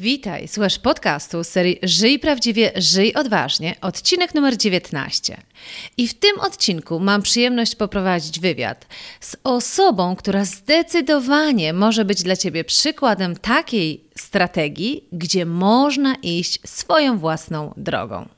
Witaj, słuchasz podcastu serii Żyj prawdziwie, żyj odważnie, odcinek numer 19. I w tym odcinku mam przyjemność poprowadzić wywiad z osobą, która zdecydowanie może być dla Ciebie przykładem takiej strategii, gdzie można iść swoją własną drogą.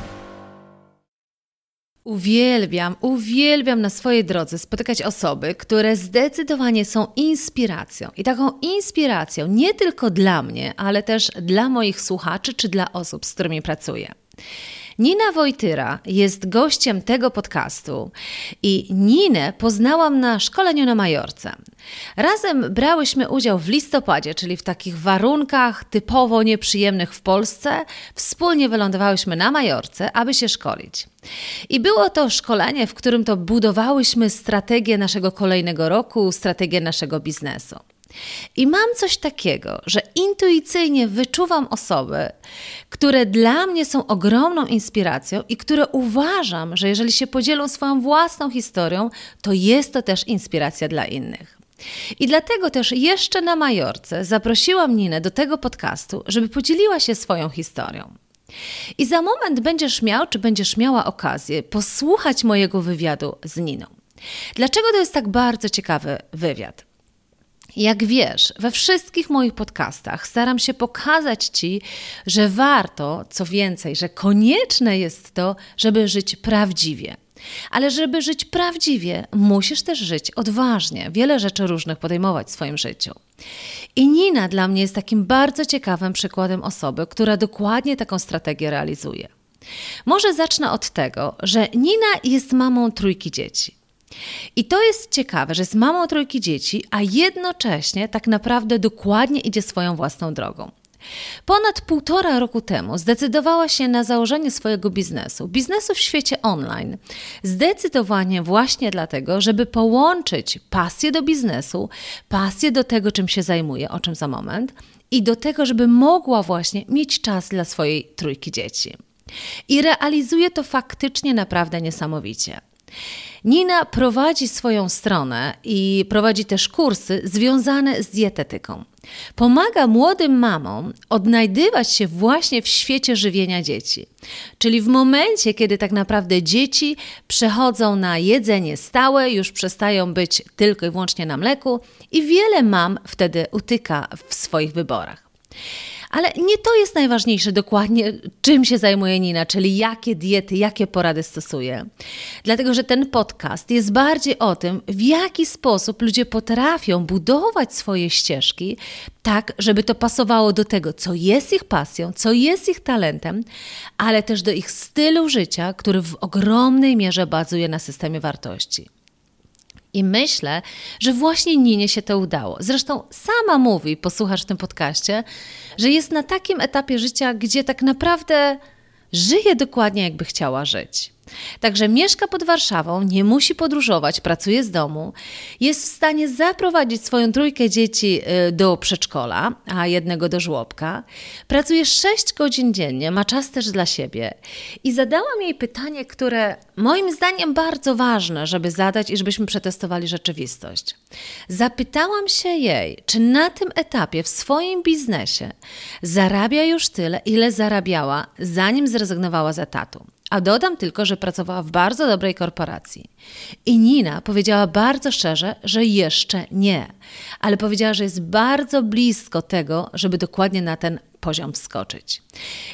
Uwielbiam, uwielbiam na swojej drodze spotykać osoby, które zdecydowanie są inspiracją. I taką inspiracją nie tylko dla mnie, ale też dla moich słuchaczy czy dla osób, z którymi pracuję. Nina Wojtyra jest gościem tego podcastu i Ninę poznałam na szkoleniu na Majorce. Razem brałyśmy udział w listopadzie, czyli w takich warunkach typowo nieprzyjemnych w Polsce. Wspólnie wylądowałyśmy na Majorce, aby się szkolić. I było to szkolenie, w którym to budowałyśmy strategię naszego kolejnego roku, strategię naszego biznesu. I mam coś takiego, że intuicyjnie wyczuwam osoby, które dla mnie są ogromną inspiracją i które uważam, że jeżeli się podzielą swoją własną historią, to jest to też inspiracja dla innych. I dlatego też jeszcze na Majorce zaprosiłam Ninę do tego podcastu, żeby podzieliła się swoją historią. I za moment będziesz miał, czy będziesz miała okazję posłuchać mojego wywiadu z Niną. Dlaczego to jest tak bardzo ciekawy wywiad? Jak wiesz, we wszystkich moich podcastach staram się pokazać Ci, że warto, co więcej, że konieczne jest to, żeby żyć prawdziwie. Ale żeby żyć prawdziwie, musisz też żyć odważnie, wiele rzeczy różnych podejmować w swoim życiu. I Nina dla mnie jest takim bardzo ciekawym przykładem osoby, która dokładnie taką strategię realizuje. Może zacznę od tego, że Nina jest mamą trójki dzieci. I to jest ciekawe, że jest mamą trójki dzieci, a jednocześnie tak naprawdę dokładnie idzie swoją własną drogą. Ponad półtora roku temu zdecydowała się na założenie swojego biznesu, biznesu w świecie online. Zdecydowanie właśnie dlatego, żeby połączyć pasję do biznesu, pasję do tego, czym się zajmuje, o czym za moment, i do tego, żeby mogła właśnie mieć czas dla swojej trójki dzieci. I realizuje to faktycznie naprawdę niesamowicie. Nina prowadzi swoją stronę i prowadzi też kursy związane z dietetyką. Pomaga młodym mamom odnajdywać się właśnie w świecie żywienia dzieci. Czyli w momencie, kiedy tak naprawdę dzieci przechodzą na jedzenie stałe, już przestają być tylko i wyłącznie na mleku, i wiele mam wtedy utyka w swoich wyborach. Ale nie to jest najważniejsze dokładnie, czym się zajmuje Nina, czyli jakie diety, jakie porady stosuje. Dlatego, że ten podcast jest bardziej o tym, w jaki sposób ludzie potrafią budować swoje ścieżki tak, żeby to pasowało do tego, co jest ich pasją, co jest ich talentem, ale też do ich stylu życia, który w ogromnej mierze bazuje na systemie wartości. I myślę, że właśnie Ninie się to udało. Zresztą sama mówi, posłuchasz w tym podcaście, że jest na takim etapie życia, gdzie tak naprawdę żyje dokładnie jakby chciała żyć. Także mieszka pod Warszawą, nie musi podróżować, pracuje z domu, jest w stanie zaprowadzić swoją trójkę dzieci y, do przedszkola, a jednego do żłobka. Pracuje 6 godzin dziennie, ma czas też dla siebie. I zadałam jej pytanie, które moim zdaniem bardzo ważne, żeby zadać i żebyśmy przetestowali rzeczywistość. Zapytałam się jej, czy na tym etapie w swoim biznesie zarabia już tyle, ile zarabiała, zanim zrezygnowała z etatu. A dodam tylko, że pracowała w bardzo dobrej korporacji. I Nina powiedziała bardzo szczerze, że jeszcze nie, ale powiedziała, że jest bardzo blisko tego, żeby dokładnie na ten poziom wskoczyć.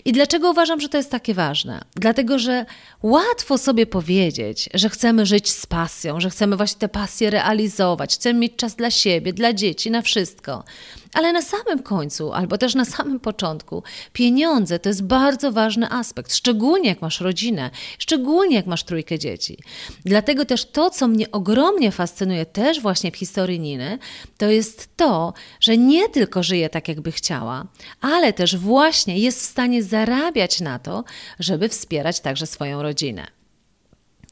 I dlaczego uważam, że to jest takie ważne? Dlatego, że łatwo sobie powiedzieć, że chcemy żyć z pasją, że chcemy właśnie tę pasję realizować, chcemy mieć czas dla siebie, dla dzieci, na wszystko. Ale na samym końcu, albo też na samym początku, pieniądze to jest bardzo ważny aspekt, szczególnie jak masz rodzinę, szczególnie jak masz trójkę dzieci. Dlatego też to, co mnie ogromnie fascynuje też właśnie w historii Niny, to jest to, że nie tylko żyje tak, jakby chciała, ale też właśnie jest w stanie zarabiać na to, żeby wspierać także swoją rodzinę.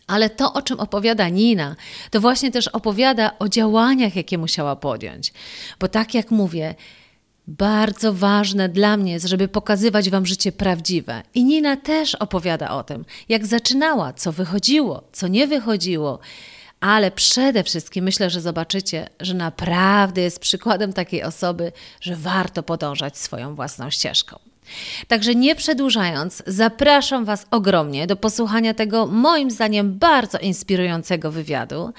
Ale to, o czym opowiada Nina, to właśnie też opowiada o działaniach, jakie musiała podjąć. Bo tak jak mówię, bardzo ważne dla mnie jest, żeby pokazywać Wam życie prawdziwe. I Nina też opowiada o tym, jak zaczynała, co wychodziło, co nie wychodziło. Ale przede wszystkim myślę, że zobaczycie, że naprawdę jest przykładem takiej osoby, że warto podążać swoją własną ścieżką. Także nie przedłużając, zapraszam Was ogromnie do posłuchania tego moim zdaniem bardzo inspirującego wywiadu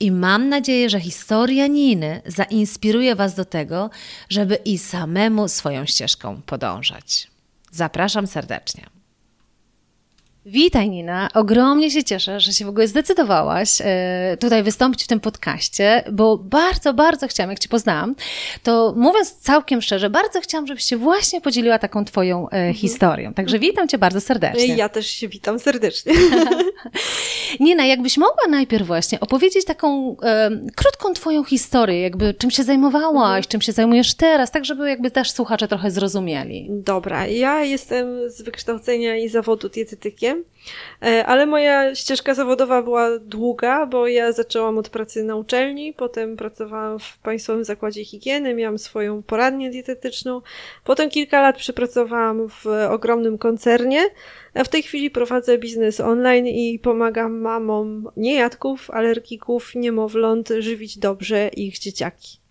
i mam nadzieję, że historia Niny zainspiruje Was do tego, żeby i samemu swoją ścieżką podążać. Zapraszam serdecznie. Witaj Nina, ogromnie się cieszę, że się w ogóle zdecydowałaś e, tutaj wystąpić w tym podcaście, bo bardzo, bardzo chciałam, jak Cię poznałam, to mówiąc całkiem szczerze, bardzo chciałam, żebyś się właśnie podzieliła taką Twoją e, mhm. historią. Także witam Cię bardzo serdecznie. Ja też się witam serdecznie. Nina, jakbyś mogła najpierw właśnie opowiedzieć taką e, krótką Twoją historię, jakby czym się zajmowałaś, mhm. czym się zajmujesz teraz, tak żeby jakby też słuchacze trochę zrozumieli. Dobra, ja jestem z wykształcenia i zawodu dietetykiem, E, ale moja ścieżka zawodowa była długa, bo ja zaczęłam od pracy na uczelni, potem pracowałam w Państwowym Zakładzie Higieny, miałam swoją poradnię dietetyczną, potem kilka lat przepracowałam w ogromnym koncernie, a w tej chwili prowadzę biznes online i pomagam mamom niejadków, alergików, niemowląt żywić dobrze ich dzieciaki.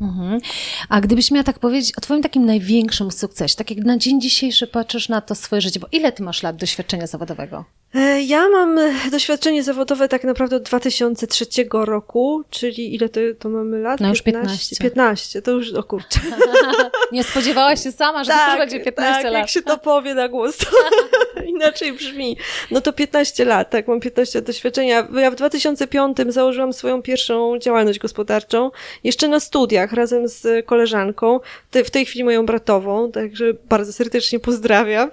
Mhm. A gdybyś miała tak powiedzieć o Twoim takim największym sukcesie, tak jak na dzień dzisiejszy patrzysz na to swoje życie, bo ile Ty masz lat doświadczenia zawodowego? E, ja mam e, doświadczenie zawodowe tak naprawdę od 2003 roku, czyli ile to, to mamy lat? No już 15. 15, to już, o kurczę. Nie spodziewałaś się sama, że tak, to będzie 15 tak, lat. jak się to powie na głos, to inaczej brzmi. No to 15 lat, tak, mam 15 doświadczenia. Ja w 2005 założyłam swoją pierwszą działalność gospodarczą, jeszcze na studiach, razem z koleżanką, w tej chwili moją bratową, także bardzo serdecznie pozdrawiam.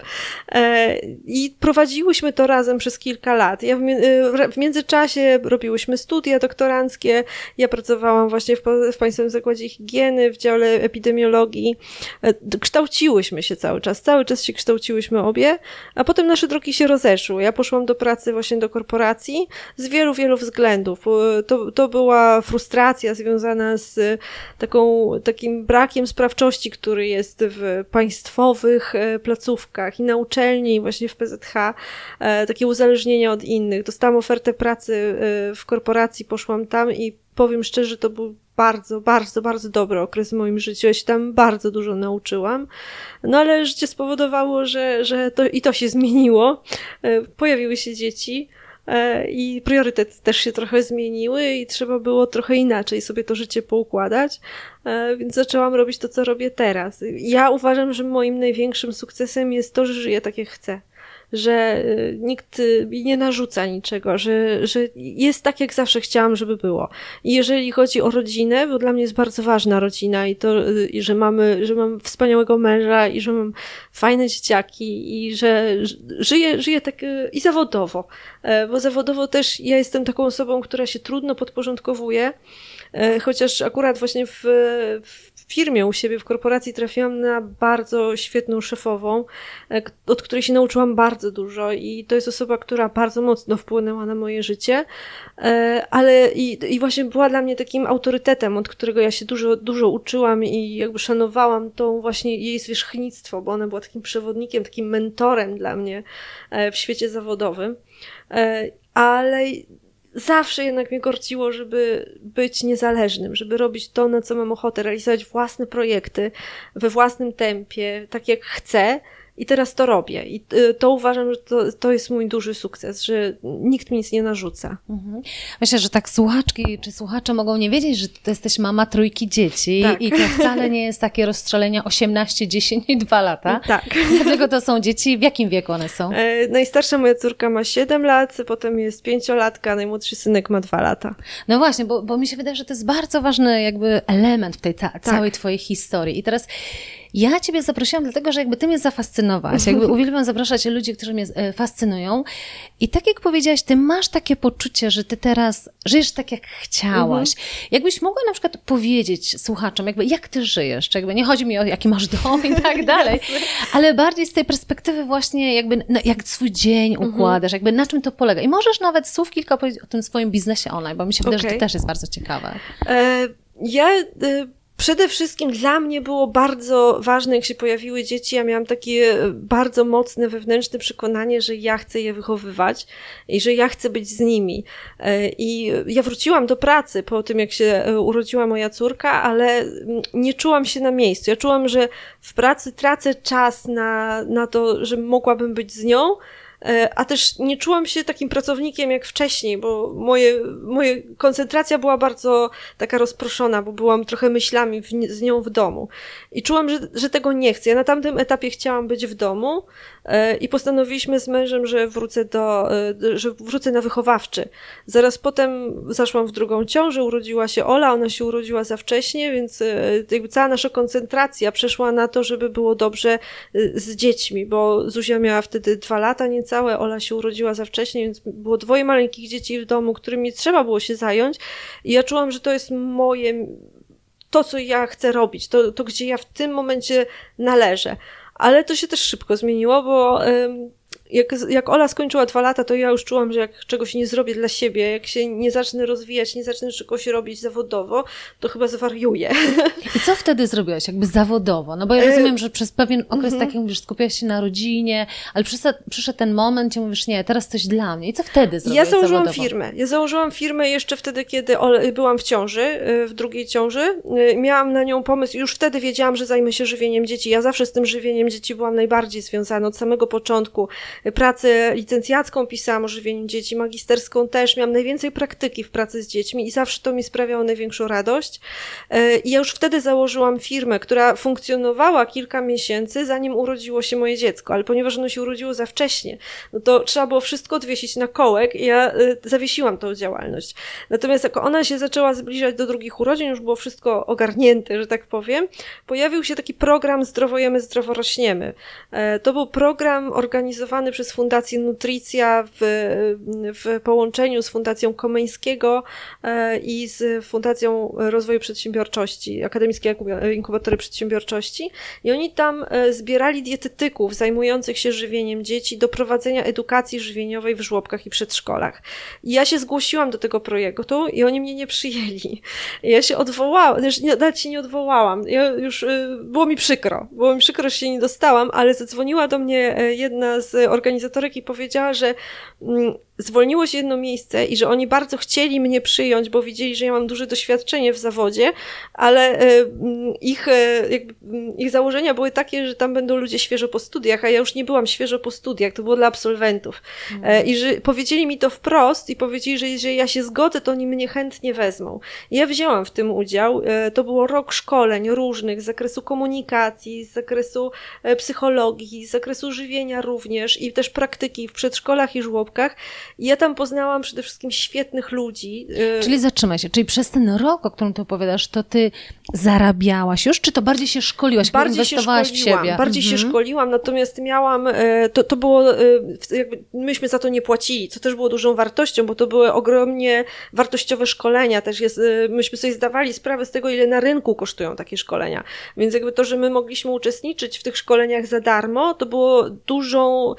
E, I prowadziłyśmy to razem razem przez kilka lat. Ja w, y, w międzyczasie robiłyśmy studia doktoranckie, ja pracowałam właśnie w, w Państwowym Zakładzie Higieny, w dziale epidemiologii. E, kształciłyśmy się cały czas, cały czas się kształciłyśmy obie, a potem nasze drogi się rozeszły. Ja poszłam do pracy właśnie do korporacji z wielu, wielu względów. To, to była frustracja związana z taką, takim brakiem sprawczości, który jest w państwowych e, placówkach i na uczelni, właśnie w PZH. Tak takie uzależnienia od innych. Dostałam ofertę pracy y, w korporacji, poszłam tam i powiem szczerze, to był bardzo, bardzo, bardzo dobry okres w moim życiu. Ja się tam bardzo dużo nauczyłam. No ale życie spowodowało, że, że to i to się zmieniło. Y, pojawiły się dzieci y, i priorytety też się trochę zmieniły i trzeba było trochę inaczej sobie to życie poukładać, więc zaczęłam robić to, co robię teraz. Ja uważam, że moim największym sukcesem jest to, że żyję tak, jak chcę że y, nikt mi nie narzuca niczego, że, że jest tak, jak zawsze chciałam, żeby było. I jeżeli chodzi o rodzinę, bo dla mnie jest bardzo ważna rodzina i to, y, i że mamy, że mam wspaniałego męża i że mam fajne dzieciaki i że żyję, żyję tak y, i zawodowo, e, bo zawodowo też ja jestem taką osobą, która się trudno podporządkowuje, e, chociaż akurat właśnie w, w firmie u siebie, w korporacji trafiłam na bardzo świetną szefową, e, od której się nauczyłam bardzo dużo i to jest osoba, która bardzo mocno wpłynęła na moje życie, e, ale i, i właśnie była dla mnie takim autorytetem, od którego ja się dużo, dużo uczyłam i jakby szanowałam tą właśnie jej zwierzchnictwo, bo ona była takim przewodnikiem, takim mentorem dla mnie e, w świecie zawodowym. Ale zawsze jednak mnie korciło, żeby być niezależnym, żeby robić to, na co mam ochotę, realizować własne projekty we własnym tempie, tak jak chcę i teraz to robię. I y, to uważam, że to, to jest mój duży sukces, że nikt mi nic nie narzuca. Mhm. Myślę, że tak słuchaczki czy słuchacze mogą nie wiedzieć, że to jesteś mama trójki dzieci tak. i to wcale nie jest takie rozstrzelenie 18, 10 i 2 lata. Tak. Dlatego to są dzieci, w jakim wieku one są? E, najstarsza moja córka ma 7 lat, potem jest pięciolatka, najmłodszy synek ma 2 lata. No właśnie, bo, bo mi się wydaje, że to jest bardzo ważny jakby element w tej ta, tak. całej twojej historii. I teraz ja Ciebie zaprosiłam dlatego, że jakby Ty mnie zafascynowałaś. Jakby uwielbiam zapraszać ludzi, którzy mnie e, fascynują. I tak jak powiedziałaś, Ty masz takie poczucie, że Ty teraz żyjesz tak, jak chciałaś. Mhm. Jakbyś mogła na przykład powiedzieć słuchaczom, jakby jak Ty żyjesz? Czy jakby nie chodzi mi o jaki masz dom i tak dalej, ale bardziej z tej perspektywy właśnie jakby no, jak swój dzień mhm. układasz, jakby na czym to polega. I możesz nawet słów kilka powiedzieć o tym swoim biznesie online, bo mi się wydaje, okay. że to też jest bardzo ciekawe. E, ja... Y Przede wszystkim dla mnie było bardzo ważne, jak się pojawiły dzieci. Ja miałam takie e, bardzo mocne wewnętrzne przekonanie, że ja chcę je wychowywać i że ja chcę być z nimi. E, I ja wróciłam do pracy po tym, jak się e, urodziła moja córka, ale nie czułam się na miejscu. Ja czułam, że w pracy tracę czas na, na to, że mogłabym być z nią a też nie czułam się takim pracownikiem jak wcześniej, bo moje, moje koncentracja była bardzo taka rozproszona, bo byłam trochę myślami w, z nią w domu. I czułam, że, że tego nie chcę. Ja na tamtym etapie chciałam być w domu e, i postanowiliśmy z mężem, że wrócę do, e, że wrócę na wychowawczy. Zaraz potem zaszłam w drugą ciążę, urodziła się Ola, ona się urodziła za wcześnie, więc jakby cała nasza koncentracja przeszła na to, żeby było dobrze z dziećmi, bo Zuzia miała wtedy dwa lata, nie całe. Ola się urodziła za wcześnie, więc było dwoje maleńkich dzieci w domu, którymi trzeba było się zająć. I ja czułam, że to jest moje, to co ja chcę robić, to, to gdzie ja w tym momencie należę. Ale to się też szybko zmieniło, bo jak, jak Ola skończyła dwa lata, to ja już czułam, że jak czegoś nie zrobię dla siebie, jak się nie zacznę rozwijać, nie zacznę czegoś robić zawodowo, to chyba zwariuję. I co wtedy zrobiłaś, jakby zawodowo? No bo ja rozumiem, że przez pewien okres, mm -hmm. tak jak mówisz, skupiałaś się na rodzinie, ale przyszedł, przyszedł ten moment, gdzie mówisz, nie, teraz coś dla mnie. I co wtedy zrobiłaś Ja założyłam zawodowo? firmę. Ja założyłam firmę jeszcze wtedy, kiedy byłam w ciąży, y, w drugiej ciąży. Y, miałam na nią pomysł, już wtedy wiedziałam, że zajmę się żywieniem dzieci. Ja zawsze z tym żywieniem dzieci byłam najbardziej związana od samego początku pracę licencjacką pisałam o żywieniu dzieci, magisterską też, miałam najwięcej praktyki w pracy z dziećmi i zawsze to mi sprawiało największą radość. E, I ja już wtedy założyłam firmę, która funkcjonowała kilka miesięcy, zanim urodziło się moje dziecko, ale ponieważ ono się urodziło za wcześnie, no to trzeba było wszystko odwiesić na kołek i ja e, zawiesiłam tą działalność. Natomiast jak ona się zaczęła zbliżać do drugich urodzin, już było wszystko ogarnięte, że tak powiem, pojawił się taki program Zdrowojemy, Zdrowo Rośniemy. E, to był program organizowany przez Fundację Nutricja w, w połączeniu z Fundacją Komeńskiego e, i z Fundacją Rozwoju Przedsiębiorczości, Akademickie Inkubatory Przedsiębiorczości. I oni tam e, zbierali dietetyków zajmujących się żywieniem dzieci do prowadzenia edukacji żywieniowej w żłobkach i przedszkolach. I ja się zgłosiłam do tego projektu i oni mnie nie przyjęli. I ja się odwołałam, też nawet się nie odwołałam. Ja już, e, było mi przykro. Było mi przykro, że się nie dostałam, ale zadzwoniła do mnie jedna z organizatorek i powiedziała, że mm, zwolniło się jedno miejsce i że oni bardzo chcieli mnie przyjąć, bo widzieli, że ja mam duże doświadczenie w zawodzie, ale e, mm, ich, e, jakby, mm, ich założenia były takie, że tam będą ludzie świeżo po studiach, a ja już nie byłam świeżo po studiach, to było dla absolwentów. Mm. I że powiedzieli mi to wprost i powiedzieli, że jeżeli ja się zgodzę, to oni mnie chętnie wezmą. I ja wzięłam w tym udział. To było rok szkoleń różnych z zakresu komunikacji, z zakresu psychologii, z zakresu żywienia również i też praktyki w przedszkolach i żłobkach. Ja tam poznałam przede wszystkim świetnych ludzi. Y, czyli zatrzymaj się, czyli przez ten rok, o którym ty opowiadasz, to ty zarabiałaś już, czy to bardziej się szkoliłaś, bardziej się szkoliłam, w siebie? Bardziej mhm. się szkoliłam, natomiast miałam, y, to, to było, y, jakby myśmy za to nie płacili, co też było dużą wartością, bo to były ogromnie wartościowe szkolenia, też jest, myśmy sobie zdawali sprawę z tego, ile na rynku kosztują takie szkolenia, więc jakby to, że my mogliśmy uczestniczyć w tych szkoleniach za darmo, to było dużą,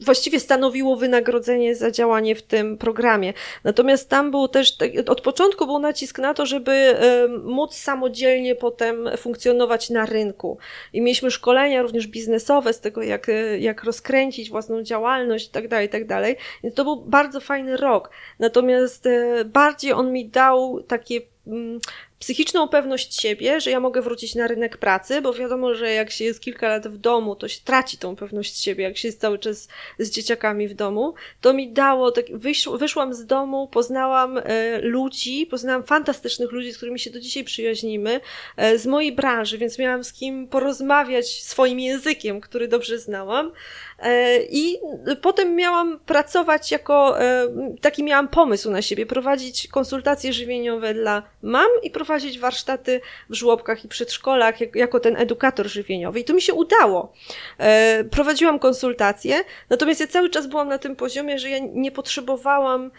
właściwie stanowiło wynagrodzenie za działanie w tym programie. Natomiast tam był też, od początku był nacisk na to, żeby móc samodzielnie potem funkcjonować na rynku. I mieliśmy szkolenia również biznesowe z tego, jak, jak rozkręcić własną działalność itd., tak itd. Tak Więc to był bardzo fajny rok. Natomiast e, bardziej on mi dał takie mm, psychiczną pewność siebie, że ja mogę wrócić na rynek pracy, bo wiadomo, że jak się jest kilka lat w domu, to się traci tą pewność siebie, jak się jest cały czas z dzieciakami w domu. To mi dało, tak, wysz, wyszłam z domu, poznałam e, ludzi, poznałam fantastycznych ludzi, z którymi się do dzisiaj przyjaźnimy, e, z mojej branży, więc miałam z kim porozmawiać swoim językiem, który dobrze znałam. E, I potem miałam pracować jako, e, taki miałam pomysł na siebie, prowadzić konsultacje żywieniowe dla mam i prowadzić warsztaty w żłobkach i przedszkolach jako ten edukator żywieniowy. I to mi się udało. E, prowadziłam konsultacje, natomiast ja cały czas byłam na tym poziomie, że ja nie potrzebowałam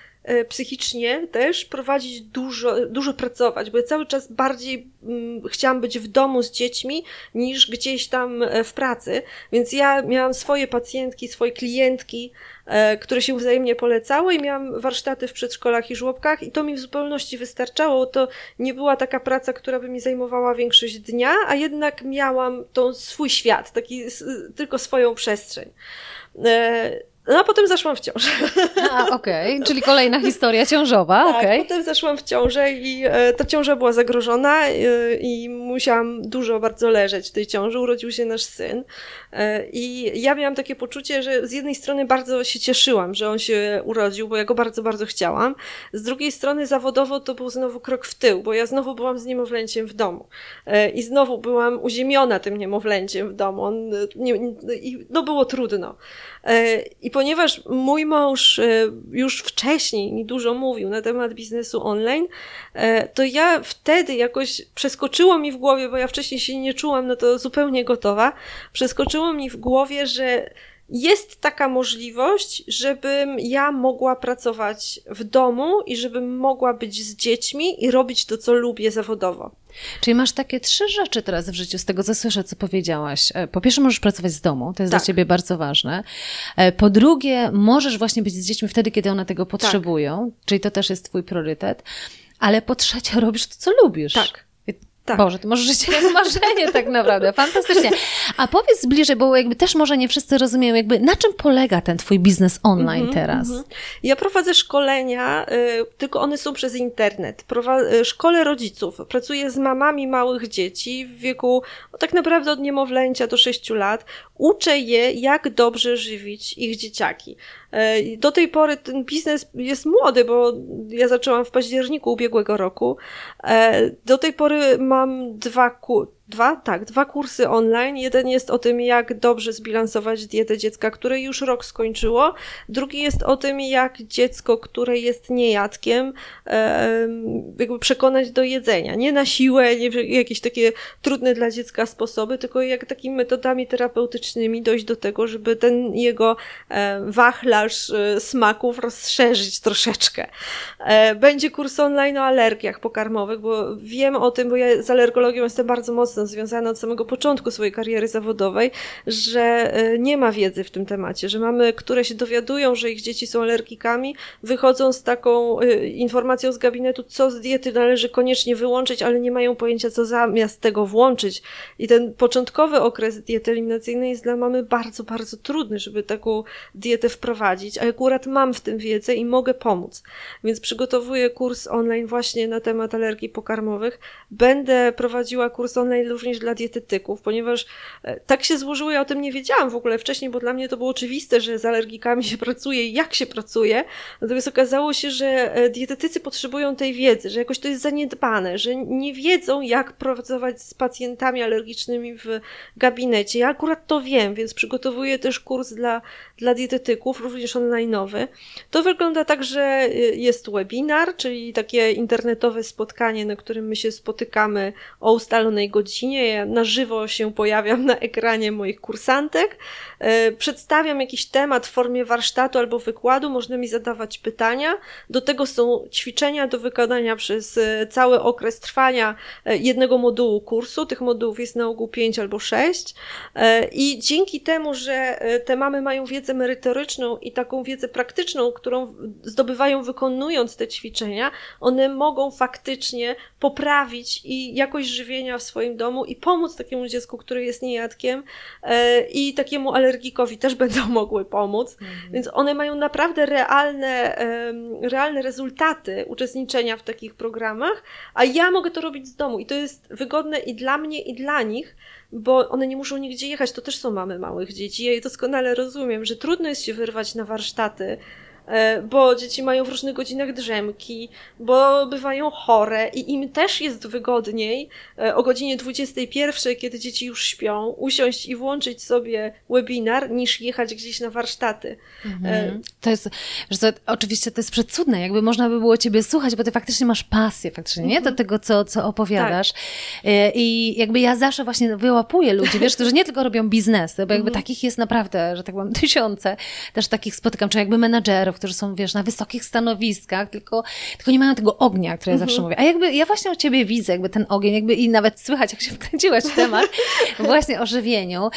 psychicznie też prowadzić dużo, dużo pracować, bo ja cały czas bardziej mm, chciałam być w domu z dziećmi niż gdzieś tam e, w pracy, więc ja miałam swoje pacjentki, swoje klientki, e, które się wzajemnie polecały i miałam warsztaty w przedszkolach i żłobkach i to mi w zupełności wystarczało. To nie była taka praca, która by mi zajmowała większość dnia, a jednak miałam tą swój świat, taki tylko swoją przestrzeń. No a potem zaszłam w ciążę. A, okej, okay. czyli kolejna historia ciążowa, tak, okej. Okay. potem zaszłam w ciążę i e, ta ciąża była zagrożona e, i musiałam dużo bardzo leżeć w tej ciąży. Urodził się nasz syn i ja miałam takie poczucie, że z jednej strony bardzo się cieszyłam, że on się urodził, bo ja go bardzo, bardzo chciałam. Z drugiej strony zawodowo to był znowu krok w tył, bo ja znowu byłam z niemowlęciem w domu e, i znowu byłam uziemiona tym niemowlęciem w domu. On, e, nie, no było trudno. E, I ponieważ mój mąż e, już wcześniej mi dużo mówił na temat biznesu online, e, to ja wtedy jakoś przeskoczyło mi w głowie, bo ja wcześniej się nie czułam na to zupełnie gotowa, przeskoczyło mi w głowie, że jest taka możliwość, żebym ja mogła pracować w domu i żebym mogła być z dziećmi i robić to, co lubię zawodowo. Czyli masz takie trzy rzeczy teraz w życiu, z tego co słyszę, co powiedziałaś. E, po pierwsze, możesz pracować z domu, to jest tak. dla ciebie bardzo ważne. E, po drugie, możesz właśnie być z dziećmi wtedy, kiedy one tego potrzebują, tak. czyli to też jest twój priorytet. Ale po trzecie, robisz to, co lubisz. Tak. Tak. Boże, to może życie jak marzenie tak naprawdę, fantastycznie. A powiedz bliżej, bo jakby też może nie wszyscy rozumieją, jakby na czym polega ten twój biznes online mm -hmm, teraz? Mm -hmm. Ja prowadzę szkolenia, y, tylko one są przez internet. Y, szkole rodziców. Pracuję z mamami małych dzieci w wieku no, tak naprawdę od niemowlęcia do 6 lat. Uczę je, jak dobrze żywić ich dzieciaki. E, do tej pory ten biznes jest młody, bo ja zaczęłam w październiku ubiegłego roku. E, do tej pory mam dwa, Dwa? Tak, dwa kursy online. Jeden jest o tym, jak dobrze zbilansować dietę dziecka, które już rok skończyło. Drugi jest o tym, jak dziecko, które jest niejadkiem, jakby przekonać do jedzenia. Nie na siłę, nie jakieś takie trudne dla dziecka sposoby, tylko jak takimi metodami terapeutycznymi dojść do tego, żeby ten jego wachlarz e, smaków rozszerzyć troszeczkę. E, będzie kurs online o alergiach pokarmowych, bo wiem o tym, bo ja z alergologią jestem bardzo mocno mocno związane od samego początku swojej kariery zawodowej, że e, nie ma wiedzy w tym temacie, że mamy, które się dowiadują, że ich dzieci są alergikami, wychodzą z taką e, informacją z gabinetu, co z diety należy koniecznie wyłączyć, ale nie mają pojęcia, co zamiast tego włączyć. I ten początkowy okres diety eliminacyjnej jest dla mamy bardzo, bardzo trudny, żeby taką dietę wprowadzić, a akurat mam w tym wiedzę i mogę pomóc. Więc przygotowuję kurs online właśnie na temat alergii pokarmowych. Będę prowadziła kurs online również dla dietetyków, ponieważ e, tak się złożyło, ja o tym nie wiedziałam w ogóle wcześniej, bo dla mnie to było oczywiste, że z alergikami się pracuje i jak się pracuje. Natomiast okazało się, że e, dietetycy potrzebują tej wiedzy, że jakoś to jest zaniedbane, że nie wiedzą, jak pracować z pacjentami alergicznymi w gabinecie. Ja akurat to wiem, więc przygotowuję też kurs dla, dla dietetyków, również online'owy. To wygląda tak, że e, jest webinar, czyli takie internetowe spotkanie, na którym my się spotykamy o ustalonej godzinie godzinie. Ja na żywo się pojawiam na ekranie moich kursantek. E, przedstawiam jakiś temat w formie warsztatu albo wykładu, można mi zadawać pytania. Do tego są ćwiczenia do wykonania przez e, cały okres trwania e, jednego modułu kursu. Tych modułów jest na ogół 5 albo 6. I dzięki temu, że te mamy mają wiedzę merytoryczną i taką wiedzę praktyczną, którą zdobywają wykonując te ćwiczenia, one mogą faktycznie poprawić i jakość żywienia w swoim domu domu i pomóc takiemu dziecku, które jest niejadkiem e, i takiemu alergikowi też będą mogły pomóc. Mhm. Więc one mają naprawdę realne, realne rezultaty uczestniczenia w takich programach, a ja mogę to robić z domu i to jest wygodne i dla mnie, i dla nich, bo one nie muszą nigdzie jechać. To też są mamy małych dzieci. Ja je doskonale rozumiem, że trudno jest się wyrwać na warsztaty bo dzieci mają w różnych godzinach drzemki, bo bywają chore i im też jest wygodniej e, o godzinie 21, kiedy dzieci już śpią, usiąść i włączyć sobie webinar, niż jechać gdzieś na warsztaty. Mhm. To jest, że to, oczywiście to jest przecudne, jakby można by było ciebie słuchać, bo ty faktycznie masz pasję, faktycznie, nie? Do mhm. tego, co, co opowiadasz. Tak. I jakby ja zawsze właśnie wyłapuję ludzi, wiesz, którzy nie tylko robią biznesy, bo jakby mhm. takich jest naprawdę, że tak powiem, tysiące, też takich spotykam, czy jakby menadżerów, którzy są, wiesz, na wysokich stanowiskach, tylko, tylko nie mają tego ognia, który ja zawsze mhm. mówię. A jakby ja właśnie u ciebie widzę, jakby ten ogień, jakby i nawet słychać, jak się wkręciłaś w temat właśnie o żywieniu.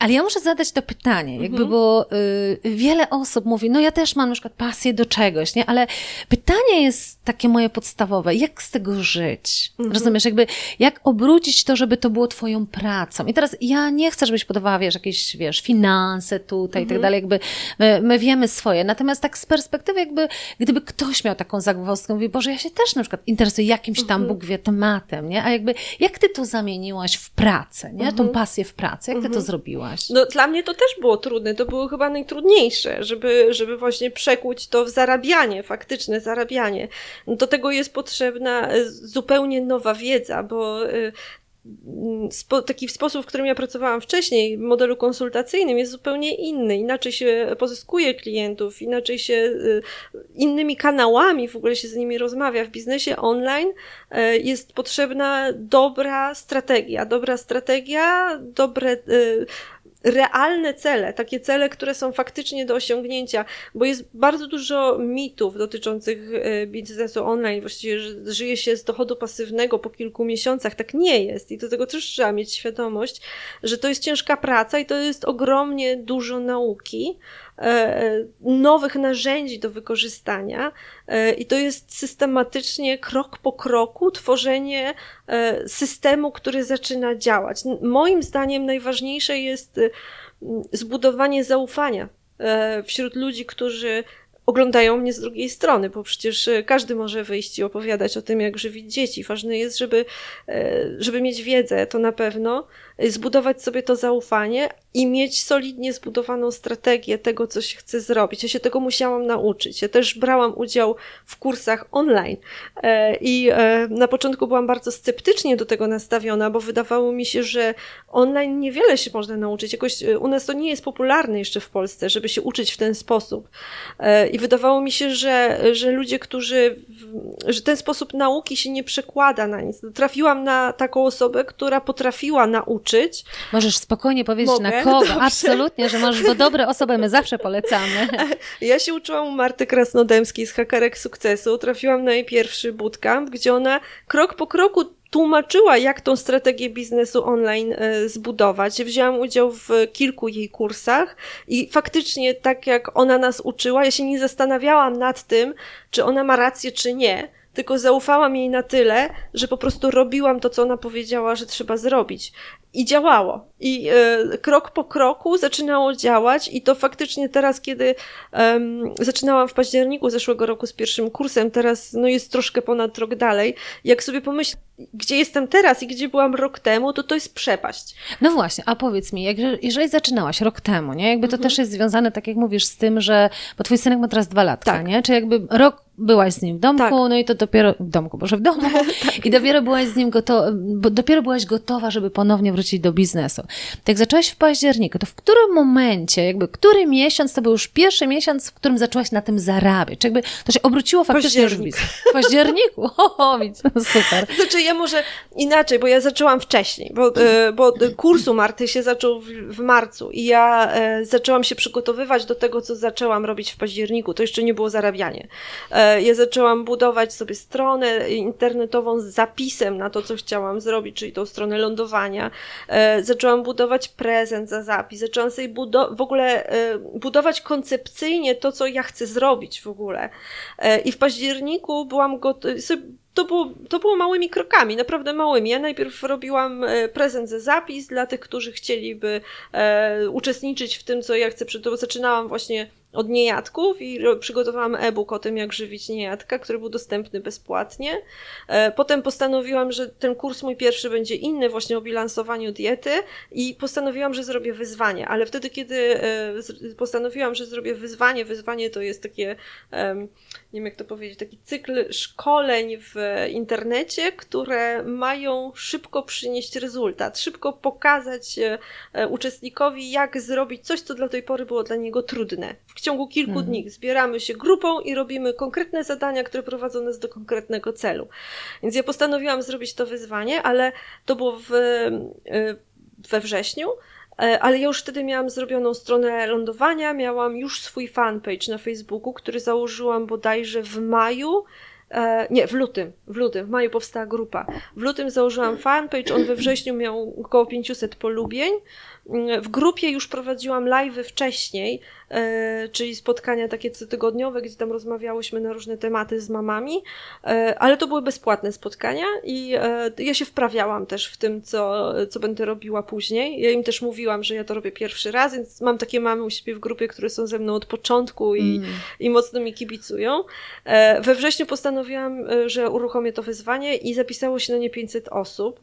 Ale ja muszę zadać to pytanie, jakby, mhm. bo y, wiele osób mówi, no ja też mam na przykład pasję do czegoś, nie? Ale pytanie jest takie moje podstawowe, jak z tego żyć? Mhm. Rozumiesz, jakby, jak obrócić to, żeby to było twoją pracą? I teraz ja nie chcę, żebyś podawała, wiesz, jakieś, wiesz, finanse tutaj i tak dalej, jakby my, my wiemy swoje. Natomiast tak z perspektywy jakby, gdyby ktoś miał taką zagwozdkę, mówi, Boże, ja się też na przykład interesuję jakimś tam, mhm. Bóg wie, tematem, nie? A jakby, jak ty to zamieniłaś w pracę, nie? Tą mhm. pasję w pracę, jak ty to mhm. Zrobiłaś? No dla mnie to też było trudne, to było chyba najtrudniejsze, żeby, żeby właśnie przekuć to w zarabianie, faktyczne zarabianie. Do tego jest potrzebna e, zupełnie nowa wiedza, bo e, spo, taki sposób, w którym ja pracowałam wcześniej, w modelu konsultacyjnym, jest zupełnie inny. Inaczej się pozyskuje klientów, inaczej się y, innymi kanałami w ogóle się z nimi rozmawia. W biznesie online jest potrzebna dobra strategia. Dobra strategia, dobre realne cele, takie cele, które są faktycznie do osiągnięcia, bo jest bardzo dużo mitów dotyczących e, biznesu online, właściwie, że żyje się z dochodu pasywnego po kilku miesiącach. Tak nie jest i do tego też trzeba mieć świadomość, że to jest ciężka praca i to jest ogromnie dużo nauki, nowych narzędzi do wykorzystania e, i to jest systematycznie, krok po kroku, tworzenie e, systemu, który zaczyna działać. Moim zdaniem najważniejsze jest zbudowanie zaufania wśród ludzi, którzy oglądają mnie z drugiej strony, bo przecież każdy może wyjść i opowiadać o tym, jak żywić dzieci. Ważne jest, żeby, żeby mieć wiedzę, to na pewno, zbudować sobie to zaufanie i mieć solidnie zbudowaną strategię tego, co się chce zrobić. Ja się tego musiałam nauczyć. Ja też brałam udział w kursach online e, i e, na początku byłam bardzo sceptycznie do tego nastawiona, bo wydawało mi się, że online niewiele się można nauczyć. Jakoś e, u nas to nie jest popularne jeszcze w Polsce, żeby się uczyć w ten sposób. I wydawało mi się, że, że ludzie, którzy, że ten sposób nauki się nie przekłada na nic. Trafiłam na taką osobę, która potrafiła nauczyć uczyć. Możesz spokojnie powiedzieć Mogę? na kogo. Dobrze. Absolutnie, że możesz, bo dobre osoby my zawsze polecamy. Ja się uczyłam u Marty Krasnodębskiej z Hakerek Sukcesu. Trafiłam na jej pierwszy bootcamp, gdzie ona krok po kroku tłumaczyła, jak tą strategię biznesu online e, zbudować. Wzięłam udział w kilku jej kursach i faktycznie, tak jak ona nas uczyła, ja się nie zastanawiałam nad tym, czy ona ma rację, czy nie tylko zaufałam jej na tyle, że po prostu robiłam to, co ona powiedziała, że trzeba zrobić. I działało. I e, krok po kroku zaczynało działać, i to faktycznie teraz, kiedy zaczynałam w październiku zeszłego roku z pierwszym kursem, teraz no jest troszkę ponad rok dalej. Jak sobie pomyślę, gdzie jestem teraz i gdzie byłam rok temu, to to jest przepaść. No właśnie, a powiedz mi, jak, jeżeli zaczynałaś rok temu, nie? Jakby to mhm. też jest związane, tak jak mówisz, z tym, że, bo twój synek ma teraz dwa latka, tak. nie? Czy jakby rok byłaś z nim w domku, tak. no i to dopiero, w domku, może w domu, tak. i dopiero byłaś z nim gotowa, dopiero byłaś gotowa, żeby ponownie wrócić do biznesu. Tak zaczęłaś w październiku, to w którym momencie, jakby, który miesiąc to był już pierwszy miesiąc, w którym zaczęłaś na tym zarabiać? Czy jakby to się obróciło faktycznie już w biznes? W październiku? O, no super. Znaczy ja może inaczej, bo ja zaczęłam wcześniej, bo, e, bo kursu Marty się zaczął w, w marcu i ja e, zaczęłam się przygotowywać do tego, co zaczęłam robić w październiku. To jeszcze nie było zarabianie. E, ja zaczęłam budować sobie stronę internetową z zapisem na to, co chciałam zrobić, czyli tą stronę lądowania. E, zaczęłam budować prezent za zapis, zaczęłam sobie budo- w ogóle e, budować koncepcyjnie to, co ja chcę zrobić w ogóle. I w październiku byłam gotowa, to było, to było małymi krokami, naprawdę małymi. Ja najpierw robiłam prezent za zapis dla tych, którzy chcieliby e, uczestniczyć w tym, co ja chcę. To zaczynałam właśnie od niejadków i przygotowałam e-book o tym, jak żywić niejadka, który był dostępny bezpłatnie. E, potem postanowiłam, że ten kurs mój pierwszy będzie inny, właśnie o bilansowaniu diety i postanowiłam, że zrobię wyzwanie, ale wtedy, kiedy e, postanowiłam, że zrobię wyzwanie, wyzwanie to jest takie, nie wiem jak to powiedzieć, taki cykl szkoleń w internecie, które mają szybko przynieść rezultat, szybko pokazać e, uczestnikowi, jak zrobić coś, co do tej pory było dla niego trudne ciągu kilku mhm. dni zbieramy się grupą i robimy konkretne zadania, które prowadzą nas do konkretnego celu. Więc ja postanowiłam zrobić to wyzwanie, ale to było w, y, we wrześniu. E, ale ja już wtedy miałam zrobioną stronę lądowania, miałam już swój fanpage na Facebooku, który założyłam bodajże w maju. E, nie, w lutym, w lutym, w maju powstała grupa. W lutym założyłam fanpage, on we wrześniu miał około 500 polubień. W grupie już prowadziłam live'y wcześniej, e, czyli spotkania takie cotygodniowe, gdzie tam rozmawiałyśmy na różne tematy z mamami, e, ale to były bezpłatne spotkania i e, ja się wprawiałam też w tym, co, co będę robiła później. Ja im też mówiłam, że ja to robię pierwszy raz, więc mam takie mamy u siebie w grupie, które są ze mną od początku i, mm. i mocno mi kibicują. We wrześniu postanowiłam, że uruchomię to wyzwanie i zapisało się na nie 500 osób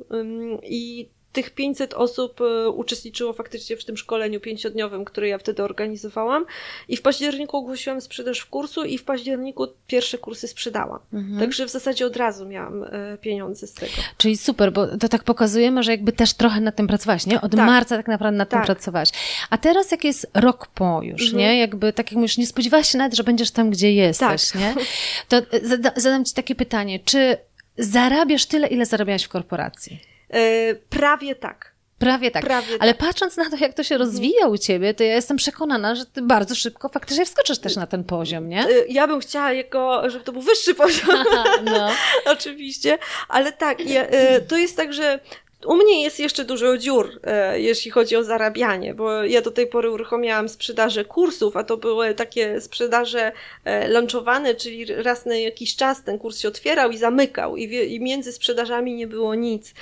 i tych 500 osób e, uczestniczyło faktycznie w tym szkoleniu pięciodniowym, które ja wtedy organizowałam. I w październiku ogłosiłam sprzedaż w kursu i w październiku pierwsze kursy sprzedałam. Mhm. Także w zasadzie od razu miałam e, pieniądze z tego. Czyli super, bo to tak pokazujemy, że jakby też trochę nad tym pracowałaś, nie? Od tak. marca tak naprawdę nad tak. tym pracowałaś. A teraz jak jest rok po już, mhm. nie? Jakby tak jak mówisz, nie spodziewałaś się nawet, że będziesz tam, gdzie jesteś, tak. nie? To zada zadam Ci takie pytanie, czy zarabiasz tyle, ile zarabiałaś w korporacji? E, prawie tak. Prawie tak. Prawie Ale tak. patrząc na to, jak to się rozwija u ciebie, to ja jestem przekonana, że ty bardzo szybko faktycznie wskoczysz też na ten poziom, nie? E, ja bym chciała jego, żeby to był wyższy poziom. no. Oczywiście. Ale tak, ja, e, to jest tak, że u mnie jest jeszcze dużo dziur, e, jeśli chodzi o zarabianie, bo ja do tej pory uruchomiłam sprzedaże kursów, a to były takie sprzedaże e, launchowane, czyli raz na jakiś czas ten kurs się otwierał i zamykał i, i między sprzedażami nie było nic.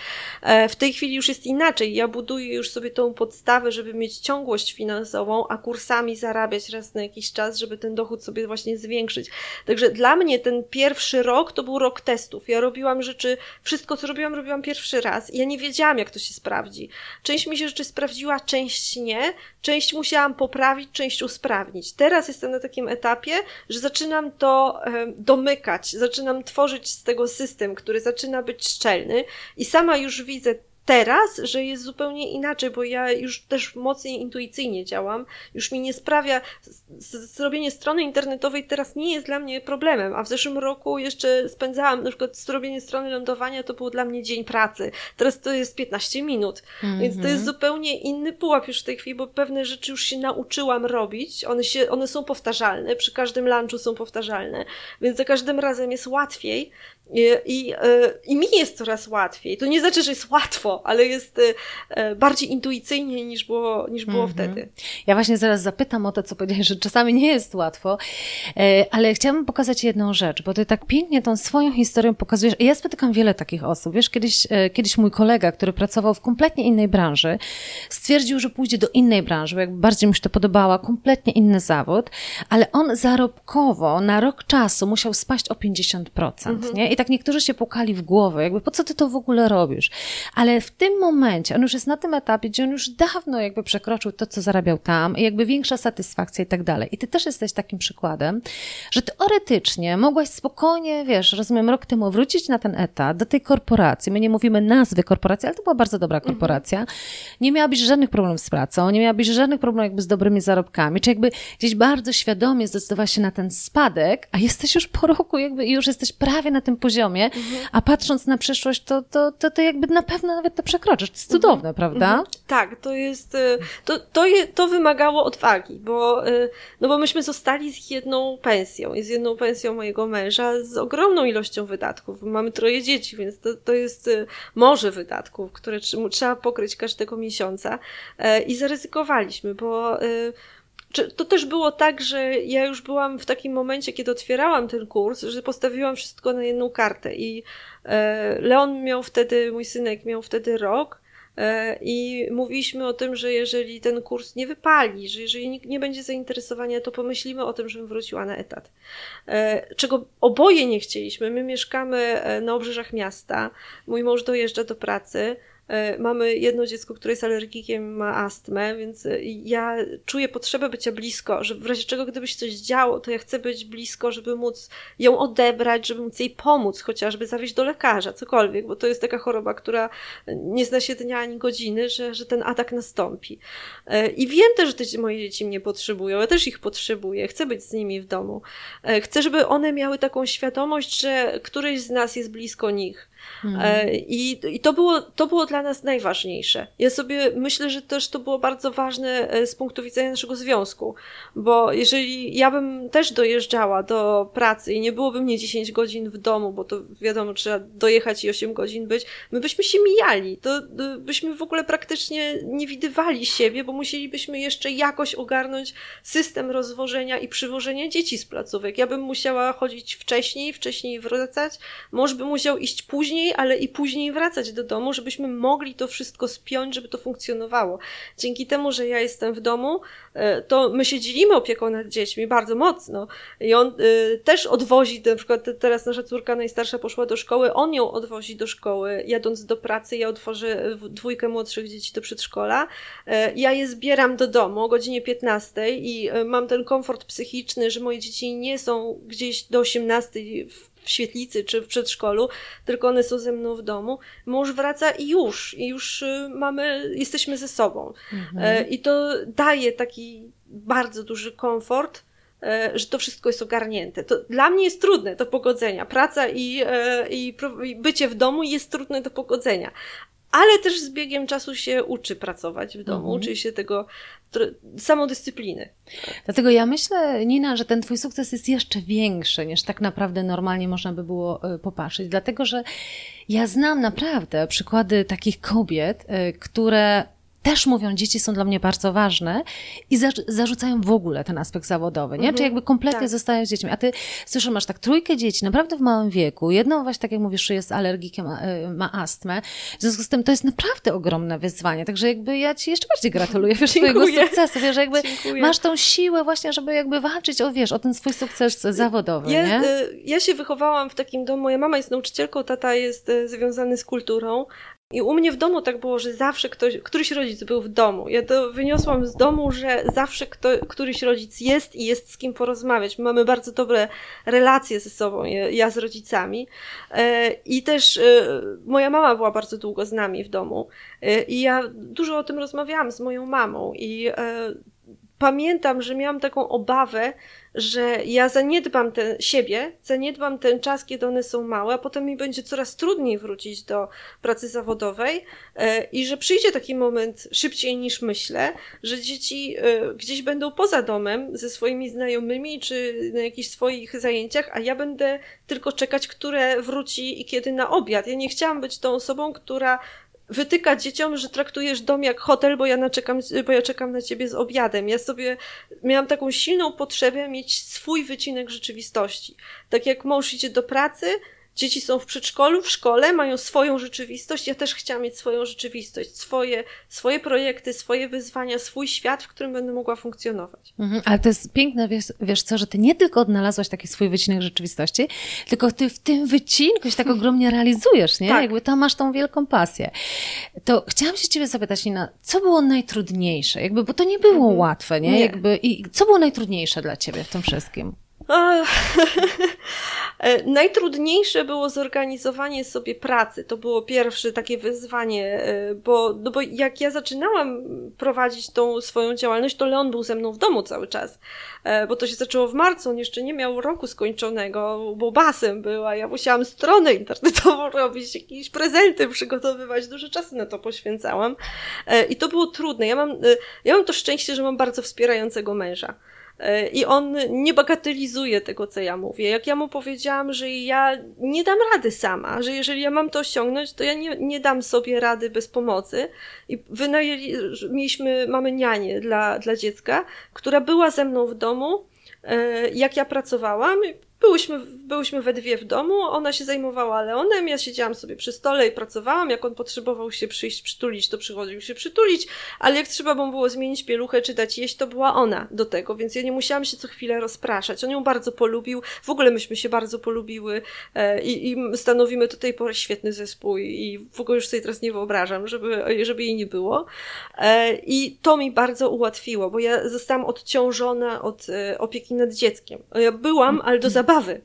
E, w tej chwili już jest inaczej. Ja buduję już sobie tą podstawę, żeby mieć ciągłość finansową, a kursami zarabiać raz na jakiś czas, żeby ten dochód sobie właśnie zwiększyć. Także dla mnie ten pierwszy rok to był rok testów. Ja robiłam rzeczy, wszystko co robiłam, robiłam pierwszy raz. Ja nie wiedziałam, jak to się sprawdzi. Część mi się rzeczy sprawdziła, część nie. Część musiałam poprawić, część usprawnić. Teraz jestem na takim etapie, że zaczynam to domykać, zaczynam tworzyć z tego system, który zaczyna być szczelny i sama już widzę teraz, że jest zupełnie inaczej, bo ja już też mocniej intuicyjnie działam, już mi nie sprawia, zrobienie strony internetowej teraz nie jest dla mnie problemem, a w zeszłym roku jeszcze spędzałam, na przykład zrobienie strony lądowania to był dla mnie dzień pracy, teraz to jest 15 minut, mm -hmm. więc to jest mhm. zupełnie inny pułap już w tej chwili, bo pewne rzeczy już się nauczyłam robić, one, się, one są powtarzalne, przy każdym lunchu są powtarzalne, więc za każdym razem jest łatwiej, i, i, e, I mi jest coraz łatwiej. To nie znaczy, że jest łatwo, ale jest e, bardziej intuicyjnie niż było, niż było -hmm. wtedy. Ja właśnie zaraz zapytam o to, co powiedziałeś, że czasami nie jest łatwo, e, ale chciałabym pokazać jedną rzecz, bo ty tak pięknie tą swoją historią pokazujesz. Ja spotykam wiele takich osób. Wiesz, kiedyś, kiedyś mój kolega, który pracował w kompletnie innej branży, stwierdził, że pójdzie do innej branży, bo jakby bardziej mu się to podobała, kompletnie inny zawód, ale on zarobkowo na rok czasu musiał spaść o 50%, mm -hmm. nie? I tak niektórzy się pukali w głowę, jakby po co ty to w ogóle robisz? Ale w tym momencie, on już jest na tym etapie, gdzie on już dawno jakby przekroczył to, co zarabiał tam i jakby większa satysfakcja i tak dalej. I ty też jesteś takim przykładem, że teoretycznie mogłaś spokojnie, wiesz, rozumiem, rok temu wrócić na ten etat do tej korporacji. My nie mówimy nazwy korporacji, ale to była bardzo dobra mhm. korporacja. Mhm. Nie miałabyś żadnych problemów z pracą, nie miałabyś żadnych problemów jakby z dobrymi zarobkami, czy jakby gdzieś bardzo świadomie zdecydowałaś się na ten spadek, a jesteś już po roku jakby i już jesteś prawie na tym poziomie, mhm. a patrząc na przyszłość, to, to, to, to jakby na pewno nawet to przekroczysz. To jest cudowne, mhm. prawda? Mhm. Tak, to jest, y, to, to, je, to wymagało odwagi, bo, y, no bo myśmy zostali z jedną pensją, z jedną pensją mojego męża, z ogromną ilością wydatków. Mamy troje dzieci, więc to, to jest y, morze wydatków, które trzeba pokryć każdego miesiąca i zaryzykowaliśmy, bo to też było tak, że ja już byłam w takim momencie, kiedy otwierałam ten kurs, że postawiłam wszystko na jedną kartę i e, Leon miał wtedy, mój synek miał wtedy rok e, i mówiliśmy o tym, że jeżeli ten kurs nie wypali, że jeżeli nikt nie będzie zainteresowania, to pomyślimy o tym, żebym wróciła na etat. E, czego oboje nie chcieliśmy. My mieszkamy na obrzeżach miasta, mój mąż dojeżdża do pracy, mamy jedno dziecko, które jest alergikiem, ma astmę, więc e, ja czuję potrzebę bycia blisko, że w razie czego gdyby się coś działo, to ja chcę być blisko, żeby móc ją odebrać, żeby móc jej pomóc, chociażby zawieźć do lekarza, cokolwiek, bo to jest taka choroba, która nie zna się dnia ani godziny, że, że ten atak nastąpi. E, I wiem też, że te moje dzieci mnie potrzebują, ja też ich potrzebuję, chcę być z nimi w domu. Chcę, żeby one miały taką świadomość, że któryś z nas jest blisko nich Mhm. I, I to było, to było dla nas najważniejsze. Ja sobie myślę, że też to było bardzo ważne e, z punktu widzenia naszego związku, bo jeżeli ja bym też dojeżdżała do pracy i nie byłoby mnie 10 godzin w domu, bo to wiadomo, trzeba dojechać i 8 godzin być, my byśmy się mijali, to byśmy w ogóle praktycznie nie widywali siebie, bo musielibyśmy jeszcze jakoś ogarnąć system rozwożenia i przywożenia dzieci z placówek. Ja bym musiała chodzić wcześniej, wcześniej wracać, mąż by musiał iść później, później, ale i później wracać do domu, żebyśmy mogli to wszystko spiąć, żeby to funkcjonowało. Dzięki temu, że ja jestem w domu, e, to my się dzielimy opieką nad dziećmi bardzo mocno. I on y, też odwozi, na przykład teraz nasza córka najstarsza poszła do szkoły, on ją odwozi do szkoły, jadąc do pracy, ja otworzę dwójkę młodszych dzieci do przedszkola. Y, ja je zbieram do domu o godzinie 15 i mam ten komfort psychiczny, że moje dzieci nie są gdzieś do 18 w w świetlicy czy w przedszkolu, tylko one są ze mną w domu. Mąż wraca i już, i już y, mamy, jesteśmy ze sobą. Mhm. E, I to daje taki bardzo duży komfort, e, że to wszystko jest ogarnięte. To dla mnie jest trudne do pogodzenia. Praca i, e, i, i bycie w domu jest trudne do pogodzenia ale też z biegiem czasu się uczy pracować w domu, mhm. uczy się tego samodyscypliny. Dlatego ja myślę, Nina, że ten twój sukces jest jeszcze większy niż tak naprawdę normalnie można by było e, popatrzeć, dlatego że ja znam naprawdę przykłady takich kobiet, e, które też mówią, dzieci są dla mnie bardzo ważne i za, zarzucają w ogóle ten aspekt zawodowy, nie? Mm -hmm. Czy jakby kompletnie tak. zostają z dziećmi. A ty, słyszę, masz tak trójkę dzieci, naprawdę w małym wieku. Jedną właśnie, tak jak mówisz, jest alergikiem, ma, e, ma astmę. W związku z tym to jest naprawdę ogromne wyzwanie. Także jakby ja ci jeszcze bardziej gratuluję, wiesz, twojego sukcesu, wiesz, jakby Dziękuję. masz tą siłę właśnie, żeby jakby walczyć o, wiesz, o ten swój sukces zawodowy, ja, nie? E, ja się wychowałam w takim domu, moja mama jest nauczycielką, tata jest e, związany z kulturą, i u mnie w domu tak było, że zawsze ktoś, któryś rodzic był w domu. Ja to wyniosłam z domu, że zawsze kto, któryś rodzic jest i jest z kim porozmawiać. My mamy bardzo dobre relacje ze sobą, ja z rodzicami. E, I też e, moja mama była bardzo długo z nami w domu. E, I ja dużo o tym rozmawiałam z moją mamą. I pamiętam, że miałam taką obawę, że ja zaniedbam ten, siebie, zaniedbam ten czas, kiedy one są małe, a potem mi będzie coraz trudniej wrócić do pracy zawodowej e, i że przyjdzie taki moment szybciej niż myślę, że dzieci e, gdzieś będą poza domem ze swoimi znajomymi czy na jakichś swoich zajęciach, a ja będę tylko czekać, które wróci i kiedy na obiad. Ja nie chciałam być tą osobą, która wytykać dzieciom, że traktujesz dom jak hotel, bo ja, naczekam, bo ja czekam na ciebie z obiadem. Ja sobie miałam taką silną potrzebę mieć swój wycinek rzeczywistości. Tak jak mąż idzie do pracy, Dzieci są w przedszkolu, w szkole, mają swoją rzeczywistość. Ja też chciałam mieć swoją rzeczywistość, swoje, swoje projekty, swoje wyzwania, swój świat, w którym będę mogła funkcjonować. Mhm, ale to jest piękne, wiesz, wiesz co, że ty nie tylko odnalazłaś taki swój wycinek rzeczywistości, tylko ty w tym wycinku się tak mhm. ogromnie realizujesz, nie? Tak. Jakby tam masz tą wielką pasję. To chciałam się ciebie zapytać, Nina, co było najtrudniejsze? Jakby, bo to nie było mhm. łatwe, nie? nie? Jakby, I co było najtrudniejsze dla ciebie w tym wszystkim? E, najtrudniejsze było zorganizowanie sobie pracy. To było pierwsze takie wyzwanie, e, bo, no bo jak ja zaczynałam prowadzić tą swoją działalność, to Leon był ze mną w domu cały czas. E, bo to się zaczęło w marcu, on jeszcze nie miał roku skończonego, bo basem była. Ja musiałam stronę internetową robić, jakieś prezenty przygotowywać, dużo czasu na to poświęcałam. I to było trudne. Ja mam, ja mam to szczęście, że mam bardzo wspierającego męża. E, I on nie bagatelizuje tego, co ja mówię. Jak ja mu powiedziałam, że ja nie dam rady sama, że jeżeli ja mam to osiągnąć, to ja nie, nie dam sobie rady bez pomocy. I wynajęli, mieliśmy, mamy nianię dla, dla dziecka, która była ze mną w domu, e, jak ja pracowałam. Byłyśmy, byłyśmy we dwie w domu, ona się zajmowała Leonem, ja siedziałam sobie przy stole i pracowałam. Jak on potrzebował się przyjść, przytulić, to przychodził się przytulić, ale jak trzeba było zmienić pieluchę czy dać jeść, to była ona do tego, więc ja nie musiałam się co chwilę rozpraszać. On ją bardzo polubił, w ogóle myśmy się bardzo polubiły e, i, i stanowimy do tej pory świetny zespół i w ogóle już sobie teraz nie wyobrażam, żeby, żeby jej nie było. E, I to mi bardzo ułatwiło, bo ja zostałam odciążona od e, opieki nad dzieckiem. Ja byłam, ale do zabawy zabawy.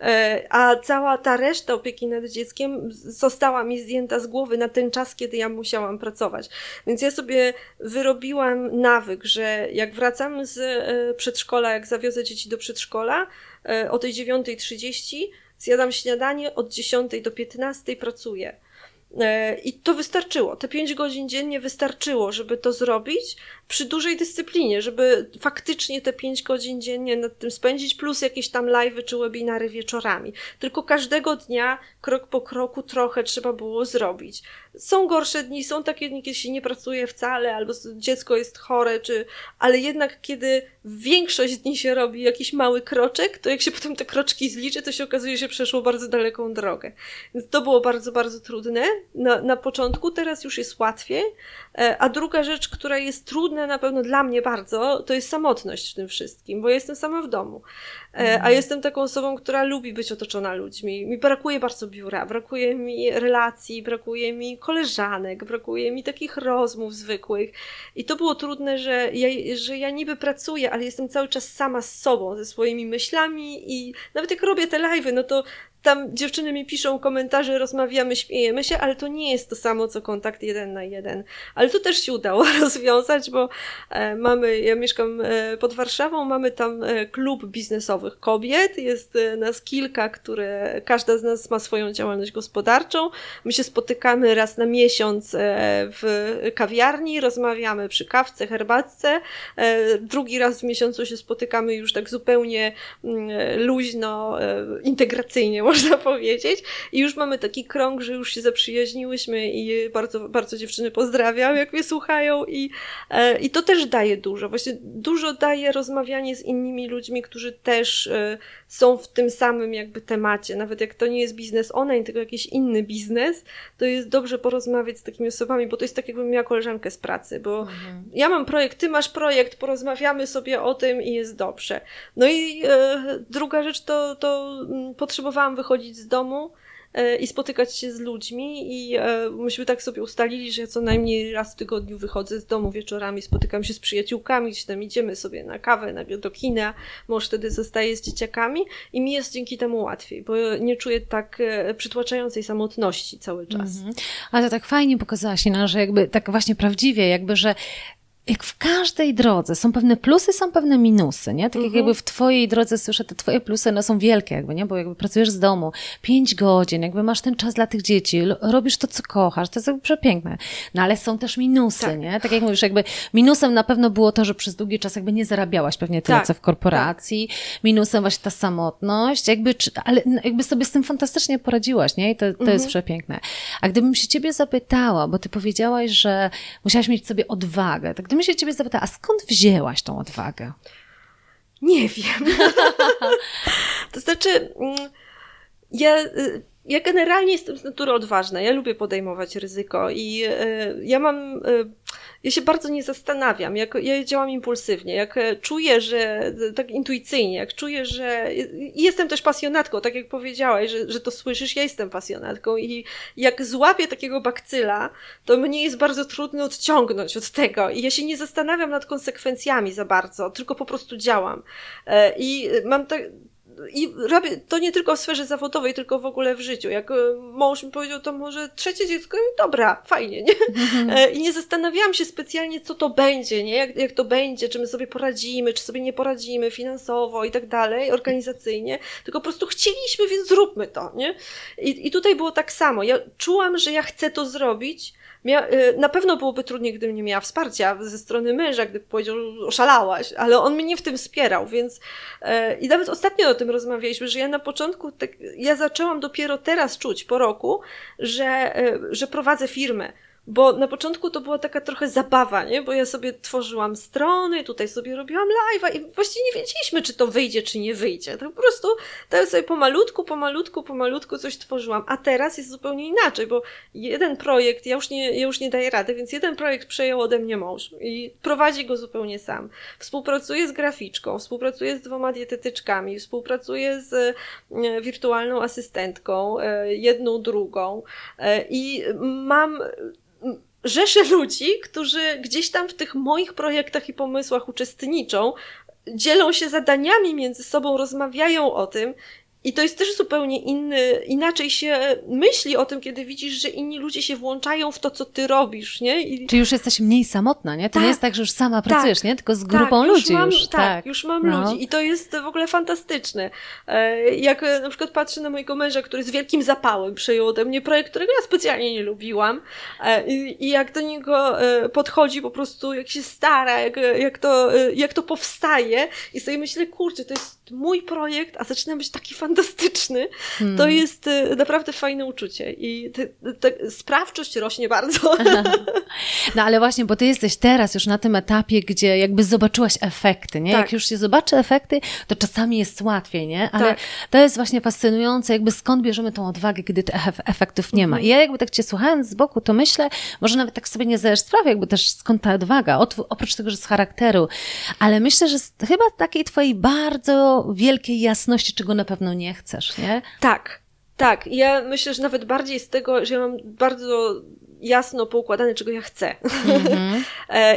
E, a cała ta reszta opieki nad dzieckiem została mi zdjęta z głowy na ten czas, kiedy ja musiałam pracować. Więc ja sobie wyrobiłam nawyk, że jak wracam z e, przedszkola, jak zawiozę dzieci do przedszkola, e, o tej 9.30 zjadam śniadanie, od 10 do 15 pracuję. I to wystarczyło. Te 5 godzin dziennie wystarczyło, żeby to zrobić, przy dużej dyscyplinie, żeby faktycznie te 5 godzin dziennie nad tym spędzić, plus jakieś tam live'y czy webinary wieczorami. Tylko każdego dnia, krok po kroku, trochę trzeba było zrobić. Są gorsze dni, są takie dni, kiedy się nie pracuje wcale, albo dziecko jest chore, czy, ale jednak kiedy większość dni się robi jakiś mały kroczek, to jak się potem te kroczki zliczy, to się okazuje, że przeszło bardzo daleką drogę. Więc to było bardzo, bardzo trudne na, na początku, teraz już jest łatwiej. E, a druga rzecz, która jest trudna na pewno dla mnie bardzo, to jest samotność w tym wszystkim, bo ja jestem sama w domu. E, a mhm. jestem taką osobą, która lubi być otoczona ludźmi. Mi brakuje bardzo biura, brakuje mi relacji, brakuje mi koleżanek, brakuje mi takich rozmów zwykłych. I to było trudne, że ja, że ja niby pracuję, ale jestem cały czas sama z sobą, ze swoimi myślami i nawet jak robię te live'y, no to tam dziewczyny mi piszą komentarze, rozmawiamy, śmiejemy się, ale to nie jest to samo, co kontakt jeden na jeden. Ale to też się udało rozwiązać, bo e, mamy, ja mieszkam e, pod Warszawą, mamy tam e, klub biznesowych kobiet, jest nas kilka, które, każda z nas ma swoją działalność gospodarczą. My się spotykamy raz na miesiąc w kawiarni, rozmawiamy przy kawce, herbatce. Drugi raz w miesiącu się spotykamy już tak zupełnie mm, luźno, integracyjnie, można powiedzieć. I już mamy taki krąg, że już się zaprzyjaźniłyśmy i bardzo, bardzo dziewczyny pozdrawiam, jak mnie słuchają i, e, i to też daje dużo. Właśnie dużo daje rozmawianie z innymi ludźmi, którzy też e, są w tym samym jakby temacie. Nawet jak to nie jest biznes online, tylko jakiś inny biznes, to jest dobrze porozmawiać z takimi osobami, bo to jest tak jakbym miała koleżankę z pracy, bo mhm. ja mam projekt, ty masz projekt, porozmawiamy sobie o tym i jest dobrze. No i e, druga rzecz to, to mm, potrzebowałam wychodzić z domu, E, i spotykać się z ludźmi i e, myśmy tak sobie ustalili, że ja co najmniej raz w tygodniu wychodzę z domu wieczorami, spotykam się z przyjaciółkami, gdzieś tam idziemy sobie na kawę, na, do kina, mąż wtedy zostaje z dzieciakami i mi jest dzięki temu łatwiej, bo nie czuję tak e, przytłaczającej samotności cały czas. Mhm. Ale to tak fajnie pokazałaś, Ina, że jakby tak właśnie prawdziwie, jakby, że jak w każdej drodze są pewne plusy, są pewne minusy, nie? Tak jak mhm. jakby w twojej drodze słyszę, te twoje plusy no, są wielkie jakby, nie? Bo jakby pracujesz z domu pięć godzin, jakby masz ten czas dla tych dzieci, robisz to, co kochasz, to jest jakby przepiękne. No ale są też minusy, tak. nie? Tak jak mówisz, jakby minusem na pewno było to, że przez długi czas jakby nie zarabiałaś pewnie tyle, tak. co w korporacji. Tak. Minusem właśnie ta samotność, jakby, ale no, jakby sobie z tym fantastycznie poradziłaś, nie? I to, to mhm. jest przepiękne. A gdybym się ciebie zapytała, bo ty powiedziałaś, że musiałaś mieć sobie odwagę, tak gdybym się ciebie zapytała, a skąd wzięłaś tą odwagę? Nie wiem. to znaczy, mm, ja, y, ja generalnie jestem z natury odważna. Ja lubię podejmować ryzyko i y, ja mam y, ja się bardzo nie zastanawiam, jak ja działam impulsywnie, jak czuję, że tak intuicyjnie, jak czuję, że jestem też pasjonatką, tak jak powiedziałaś, że, że to słyszysz, ja jestem pasjonatką i jak złapię takiego bakcyla, to mnie jest bardzo trudno odciągnąć od tego i ja się nie zastanawiam nad konsekwencjami za bardzo, tylko po prostu działam. E, I mam tak, i robię to nie tylko w sferze zawodowej, tylko w ogóle w życiu. Jak e, mąż mi powiedział, to może trzecie dziecko, i dobra, fajnie, nie? Mhm. I nie zastanawiałam się specjalnie, co to będzie, nie? Jak, jak to będzie, czy my sobie poradzimy, czy sobie nie poradzimy finansowo i tak dalej, organizacyjnie, tylko po prostu chcieliśmy, więc zróbmy to, nie? I, i tutaj było tak samo. Ja czułam, że ja chcę to zrobić, Mia y, na pewno byłoby trudniej, gdybym nie miała wsparcia ze strony męża, gdyby powiedział, oszalałaś, ale on mnie w tym wspierał, więc e, i nawet ostatnio o tym rozmawialiśmy, że ja na początku, tak, ja zaczęłam dopiero teraz czuć po roku, że, e, że prowadzę firmę, bo na początku to była taka trochę zabawa, nie? Bo ja sobie tworzyłam strony, tutaj sobie robiłam live'a i właściwie nie wiedzieliśmy, czy to wyjdzie, czy nie wyjdzie. To po prostu tak sobie pomalutku, pomalutku, pomalutku coś tworzyłam. A teraz jest zupełnie inaczej, bo jeden projekt, ja już nie, ja już nie daję rady, więc jeden projekt przejął ode mnie mąż i prowadzi go zupełnie sam. Współpracuje z graficzką, współpracuje z dwoma dietetyczkami, współpracuje z e, wirtualną asystentką, e, jedną, drugą e, i mam rzeszę ludzi, którzy gdzieś tam w tych moich projektach i pomysłach uczestniczą, dzielą się zadaniami między sobą, rozmawiają o tym i to jest też zupełnie inny, inaczej się myśli o tym, kiedy widzisz, że inni ludzie się włączają w to, co ty robisz, nie? I... Czyli już jesteś mniej samotna, nie? To tak, nie jest tak, że już sama tak, pracujesz, nie? Tylko z tak, grupą tak, ludzi już. Mam, już. Tak, tak, już mam no. ludzi i to jest w ogóle fantastyczne. E, jak na przykład patrzę na mojego męża, który z wielkim zapałem przejął ode mnie projekt, którego ja specjalnie nie lubiłam e, i jak do niego e, podchodzi po prostu, jak się stara, jak, jak, to, jak to powstaje i sobie myślę, kurczę, to jest mój projekt, a zaczyna być taki fantastyczny, hmm. to jest y, naprawdę fajne uczucie i te, te, sprawczość rośnie bardzo. No ale właśnie, bo ty jesteś teraz już na tym etapie, gdzie jakby zobaczyłaś efekty, nie? Tak. Jak już się zobaczy efekty, to czasami jest łatwiej, nie? Ale tak. to jest właśnie fascynujące, jakby skąd bierzemy tą odwagę, gdy tych efektów nie ma. Mhm. I ja jakby tak cię słuchając z boku, to myślę, może nawet tak sobie nie zdajesz sprawy, jakby też skąd ta odwaga, oprócz tego, że z charakteru, ale myślę, że z, chyba takiej twojej bardzo wielkiej jasności, czego na pewno nie chcesz, nie? Tak, tak. Ja myślę, że nawet bardziej z tego, że ja mam bardzo jasno poukładane, czego ja chcę. Mm-hmm.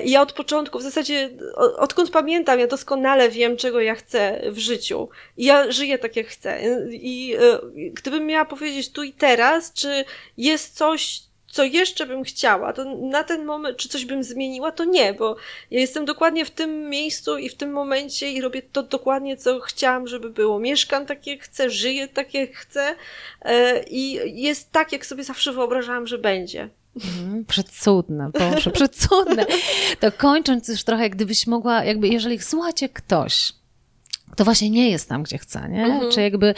ja od początku, w zasadzie odkąd pamiętam, ja doskonale wiem, czego ja chcę w życiu. I ja żyję tak, jak chcę. I e, gdybym miała powiedzieć tu i teraz, czy jest coś, co jeszcze bym chciała, to na ten moment, czy coś bym zmieniła, to nie, bo ja jestem dokładnie w tym miejscu i w tym momencie i robię to dokładnie, co chciałam, żeby było. Mieszkam tak, jak chcę, żyję tak, jak chcę e, i jest tak, jak sobie zawsze wyobrażałam, że będzie. Mhm, przecudne, proszę, przecudne. To kończąc już trochę, gdybyś mogła, jakby, jeżeli słuchacie ktoś, to właśnie nie jest tam, gdzie chce, nie? Mhm. Czy jakby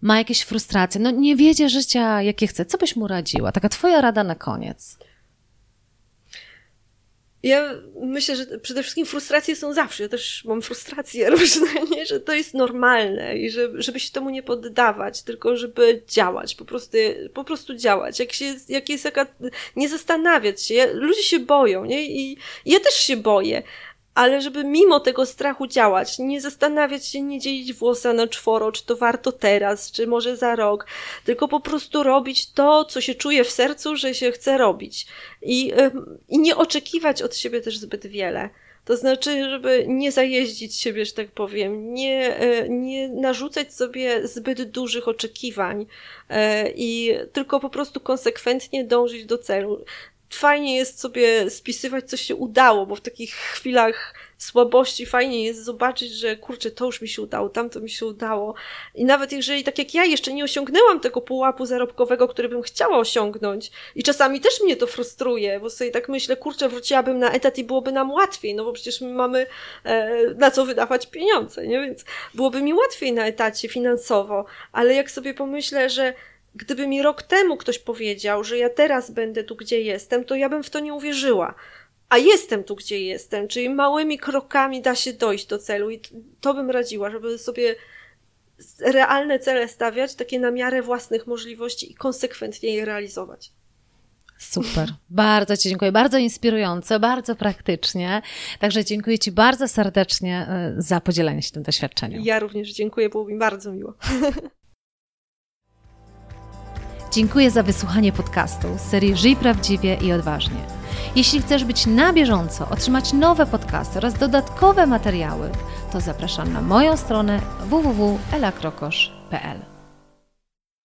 ma jakieś frustracje, no nie wiedzie życia, jakie chce. Co byś mu radziła? Taka twoja rada na koniec. Ja myślę, że przede wszystkim frustracje są zawsze. Ja też mam frustracje różne, nie? że to jest normalne i że, żeby się temu nie poddawać, tylko żeby działać, po prostu, po prostu działać. Jak, się, jak jest jaka, nie zastanawiać się. Ludzie się boją, nie? I ja też się boję, ale żeby mimo tego strachu działać, nie zastanawiać się, nie dzielić włosa na czworo, czy to warto teraz, czy może za rok, tylko po prostu robić to, co się czuje w sercu, że się chce robić. I, i nie oczekiwać od siebie też zbyt wiele. To znaczy, żeby nie zajeździć siebie, że tak powiem, nie, e, nie narzucać sobie zbyt dużych oczekiwań e, i tylko po prostu konsekwentnie dążyć do celu fajnie jest sobie spisywać, co się udało, bo w takich chwilach słabości fajnie jest zobaczyć, że kurczę, to już mi się udało, tamto mi się udało. I nawet jeżeli, tak jak ja, jeszcze nie osiągnęłam tego pułapu zarobkowego, który bym chciała osiągnąć, i czasami też mnie to frustruje, bo sobie tak myślę, kurczę, wróciłabym na etat i byłoby nam łatwiej, no bo przecież my mamy e, na co wydawać pieniądze, nie? Więc byłoby mi łatwiej na etacie finansowo, ale jak sobie pomyślę, że Gdyby mi rok temu ktoś powiedział, że ja teraz będę tu, gdzie jestem, to ja bym w to nie uwierzyła. A jestem tu, gdzie jestem, czyli małymi krokami da się dojść do celu i to bym radziła, żeby sobie realne cele stawiać, takie na miarę własnych możliwości i konsekwentnie je realizować. Super. Bardzo Ci dziękuję. Bardzo inspirujące, bardzo praktycznie. Także dziękuję Ci bardzo serdecznie e, za podzielenie się tym doświadczeniem. Ja również dziękuję, było mi bardzo miło. Dziękuję za wysłuchanie podcastu serii Żyj prawdziwie i odważnie. Jeśli chcesz być na bieżąco, otrzymać nowe podcasty oraz dodatkowe materiały, to zapraszam na moją stronę www.elakrokosz.pl.